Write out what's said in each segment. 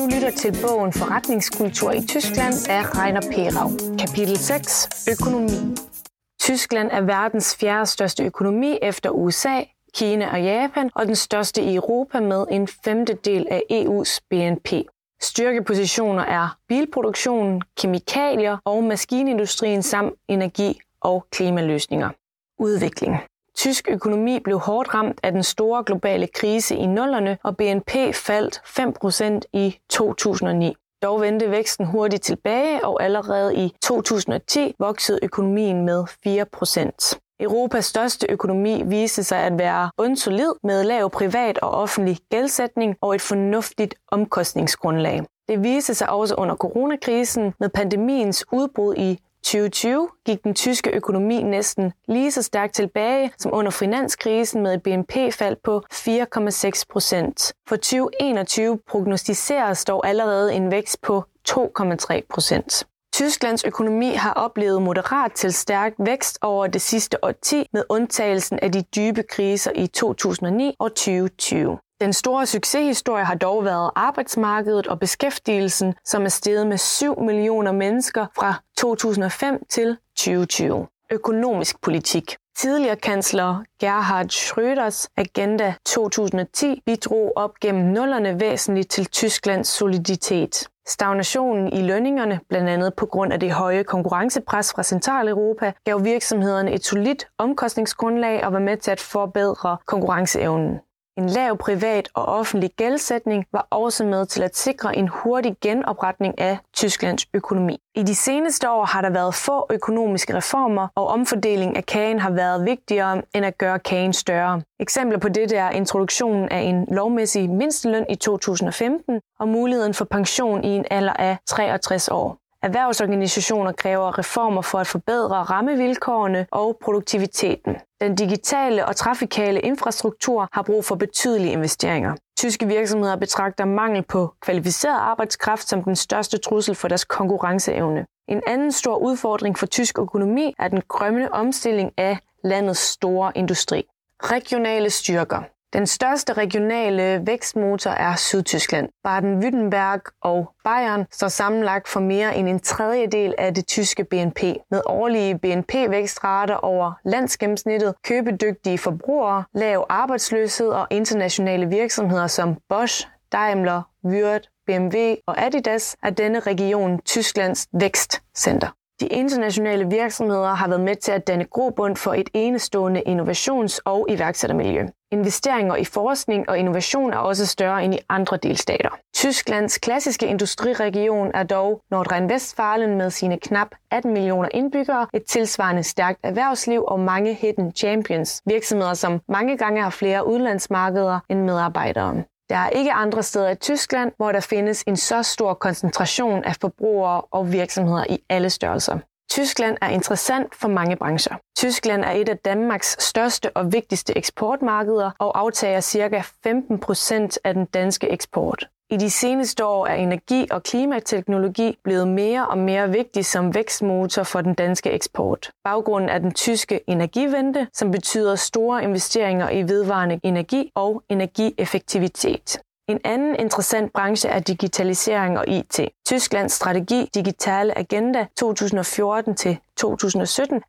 Du lytter til bogen Forretningskultur i Tyskland af Rainer Perau. Kapitel 6. Økonomi. Tyskland er verdens fjerde største økonomi efter USA, Kina og Japan, og den største i Europa med en femtedel af EU's BNP. Styrkepositioner er bilproduktionen, kemikalier og maskinindustrien samt energi- og klimaløsninger. Udvikling. Tysk økonomi blev hårdt ramt af den store globale krise i nullerne, og BNP faldt 5% i 2009. Dog vendte væksten hurtigt tilbage, og allerede i 2010 voksede økonomien med 4%. Europas største økonomi viste sig at være undsolid med lav privat og offentlig gældsætning og et fornuftigt omkostningsgrundlag. Det viste sig også under coronakrisen med pandemiens udbrud i 2020 gik den tyske økonomi næsten lige så stærkt tilbage som under finanskrisen med et BNP-fald på 4,6 procent. For 2021 prognostiseres dog allerede en vækst på 2,3 procent. Tysklands økonomi har oplevet moderat til stærk vækst over det sidste årti med undtagelsen af de dybe kriser i 2009 og 2020. Den store succeshistorie har dog været arbejdsmarkedet og beskæftigelsen, som er steget med 7 millioner mennesker fra 2005 til 2020. Økonomisk politik. Tidligere kansler Gerhard Schröders Agenda 2010 bidrog op gennem nullerne væsentligt til Tysklands soliditet. Stagnationen i lønningerne, blandt andet på grund af det høje konkurrencepres fra Centraleuropa, gav virksomhederne et solidt omkostningsgrundlag og var med til at forbedre konkurrenceevnen. En lav privat og offentlig gældsætning var også med til at sikre en hurtig genopretning af Tysklands økonomi. I de seneste år har der været få økonomiske reformer, og omfordeling af kagen har været vigtigere end at gøre kagen større. Eksempler på dette er introduktionen af en lovmæssig mindsteløn i 2015 og muligheden for pension i en alder af 63 år. Erhvervsorganisationer kræver reformer for at forbedre rammevilkårene og produktiviteten. Den digitale og trafikale infrastruktur har brug for betydelige investeringer. Tyske virksomheder betragter mangel på kvalificeret arbejdskraft som den største trussel for deres konkurrenceevne. En anden stor udfordring for tysk økonomi er den grønne omstilling af landets store industri. Regionale styrker. Den største regionale vækstmotor er Sydtyskland. Baden-Württemberg og Bayern står sammenlagt for mere end en tredjedel af det tyske BNP. Med årlige BNP-vækstrater over landsgennemsnittet, købedygtige forbrugere, lav arbejdsløshed og internationale virksomheder som Bosch, Daimler, Würth, BMW og Adidas er denne region Tysklands vækstcenter. De internationale virksomheder har været med til at danne grobund for et enestående innovations- og iværksættermiljø. Investeringer i forskning og innovation er også større end i andre delstater. Tysklands klassiske industriregion er dog Nordrhein-Westfalen med sine knap 18 millioner indbyggere, et tilsvarende stærkt erhvervsliv og mange hidden champions, virksomheder som mange gange har flere udlandsmarkeder end medarbejdere. Der er ikke andre steder i Tyskland, hvor der findes en så stor koncentration af forbrugere og virksomheder i alle størrelser. Tyskland er interessant for mange brancher. Tyskland er et af Danmarks største og vigtigste eksportmarkeder og aftager ca. 15 procent af den danske eksport. I de seneste år er energi- og klimateknologi blevet mere og mere vigtig som vækstmotor for den danske eksport. Baggrunden er den tyske energivente, som betyder store investeringer i vedvarende energi og energieffektivitet. En anden interessant branche er digitalisering og IT. Tysklands strategi Digitale Agenda 2014-2017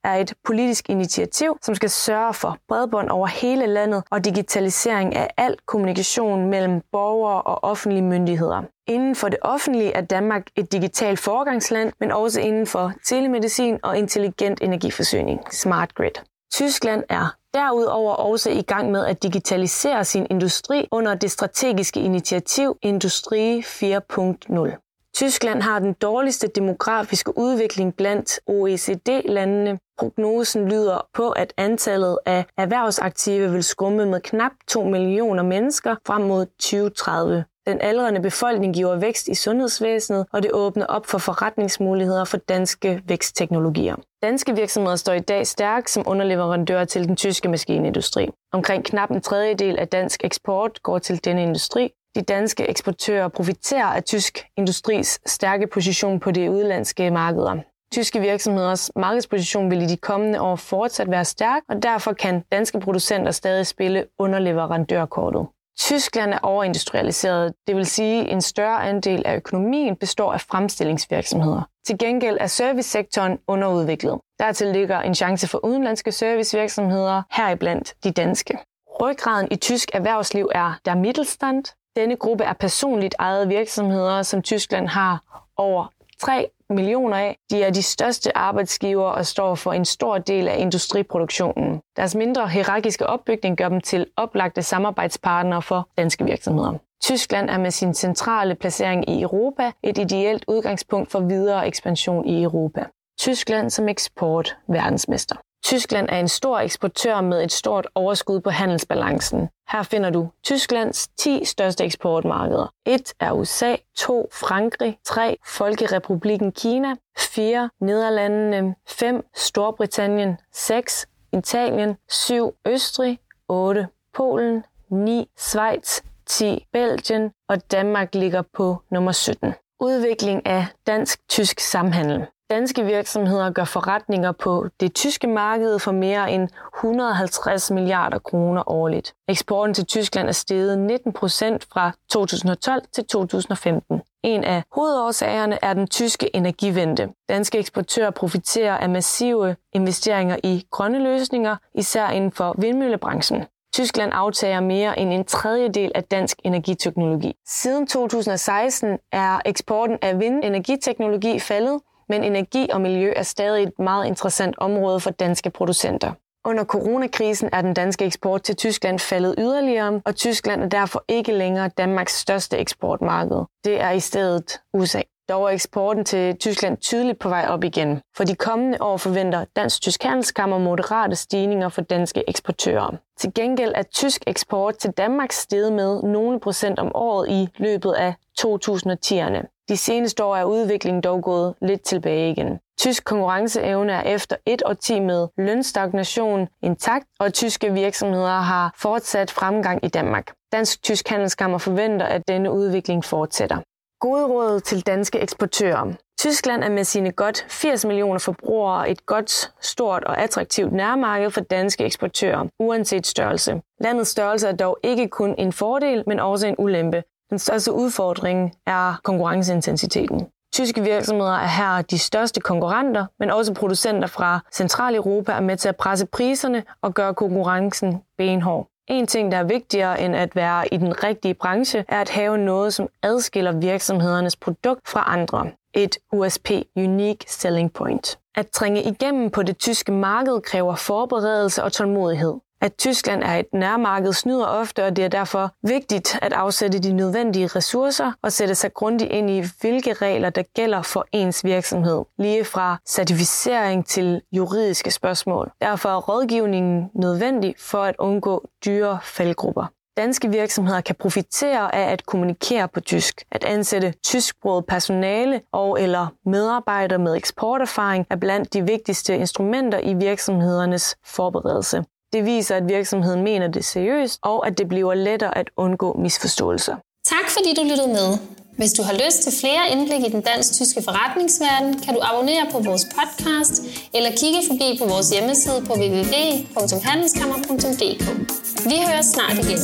er et politisk initiativ, som skal sørge for bredbånd over hele landet og digitalisering af al kommunikation mellem borgere og offentlige myndigheder. Inden for det offentlige er Danmark et digitalt foregangsland, men også inden for telemedicin og intelligent energiforsyning, smart grid. Tyskland er derudover også i gang med at digitalisere sin industri under det strategiske initiativ Industri 4.0. Tyskland har den dårligste demografiske udvikling blandt OECD-landene. Prognosen lyder på, at antallet af erhvervsaktive vil skumme med knap 2 millioner mennesker frem mod 2030. Den aldrende befolkning giver vækst i sundhedsvæsenet, og det åbner op for forretningsmuligheder for danske vækstteknologier. Danske virksomheder står i dag stærkt som underleverandører til den tyske maskinindustri. Omkring knap en tredjedel af dansk eksport går til denne industri. De danske eksportører profiterer af tysk industris stærke position på de udlandske markeder. Tyske virksomheders markedsposition vil i de kommende år fortsat være stærk, og derfor kan danske producenter stadig spille underleverandørkortet. Tyskland er overindustrialiseret, det vil sige, at en større andel af økonomien består af fremstillingsvirksomheder. Til gengæld er servicesektoren underudviklet. Dertil ligger en chance for udenlandske servicevirksomheder, heriblandt de danske. Ryggraden i tysk erhvervsliv er der Mittelstand. Denne gruppe er personligt ejede virksomheder, som Tyskland har over 3 millioner af. De er de største arbejdsgiver og står for en stor del af industriproduktionen. Deres mindre hierarkiske opbygning gør dem til oplagte samarbejdspartnere for danske virksomheder. Tyskland er med sin centrale placering i Europa et ideelt udgangspunkt for videre ekspansion i Europa. Tyskland som eksport verdensmester. Tyskland er en stor eksportør med et stort overskud på handelsbalancen. Her finder du Tysklands 10 største eksportmarkeder. 1 er USA, 2 Frankrig, 3 Folkerepublikken Kina, 4 Nederlandene, 5 Storbritannien, 6 Italien, 7 Østrig, 8 Polen, 9 Schweiz, 10 Belgien og Danmark ligger på nummer 17. Udvikling af dansk-tysk samhandel. Danske virksomheder gør forretninger på det tyske marked for mere end 150 milliarder kroner årligt. Eksporten til Tyskland er steget 19 procent fra 2012 til 2015. En af hovedårsagerne er den tyske energivente. Danske eksportører profiterer af massive investeringer i grønne løsninger, især inden for vindmøllebranchen. Tyskland aftager mere end en tredjedel af dansk energiteknologi. Siden 2016 er eksporten af vindenergiteknologi faldet, men energi og miljø er stadig et meget interessant område for danske producenter. Under coronakrisen er den danske eksport til Tyskland faldet yderligere, og Tyskland er derfor ikke længere Danmarks største eksportmarked. Det er i stedet USA. Dog er eksporten til Tyskland tydeligt på vej op igen. For de kommende år forventer Dansk-Tysk Handelskammer moderate stigninger for danske eksportører. Til gengæld er tysk eksport til Danmark steget med nogle procent om året i løbet af 2010'erne. De seneste år er udviklingen dog gået lidt tilbage igen. Tysk konkurrenceevne er efter et årti med lønstagnation intakt, og tyske virksomheder har fortsat fremgang i Danmark. Dansk-Tysk Handelskammer forventer, at denne udvikling fortsætter. Gode råd til danske eksportører. Tyskland er med sine godt 80 millioner forbrugere et godt, stort og attraktivt nærmarked for danske eksportører, uanset størrelse. Landets størrelse er dog ikke kun en fordel, men også en ulempe. Den største udfordring er konkurrenceintensiteten. Tyske virksomheder er her de største konkurrenter, men også producenter fra Centraleuropa er med til at presse priserne og gøre konkurrencen benhård. En ting, der er vigtigere end at være i den rigtige branche, er at have noget, som adskiller virksomhedernes produkt fra andre. Et USP, Unique Selling Point. At trænge igennem på det tyske marked kræver forberedelse og tålmodighed. At Tyskland er et nærmarked snyder ofte, og det er derfor vigtigt at afsætte de nødvendige ressourcer og sætte sig grundigt ind i, hvilke regler der gælder for ens virksomhed, lige fra certificering til juridiske spørgsmål. Derfor er rådgivningen nødvendig for at undgå dyre faldgrupper. Danske virksomheder kan profitere af at kommunikere på tysk. At ansætte tysksproget personale og eller medarbejdere med eksporterfaring er blandt de vigtigste instrumenter i virksomhedernes forberedelse. Det viser, at virksomheden mener det seriøst, og at det bliver lettere at undgå misforståelser. Tak fordi du lyttede med. Hvis du har lyst til flere indblik i den dansk-tyske forretningsverden, kan du abonnere på vores podcast eller kigge forbi på vores hjemmeside på www.handelskammer.dk. Vi høres snart igen.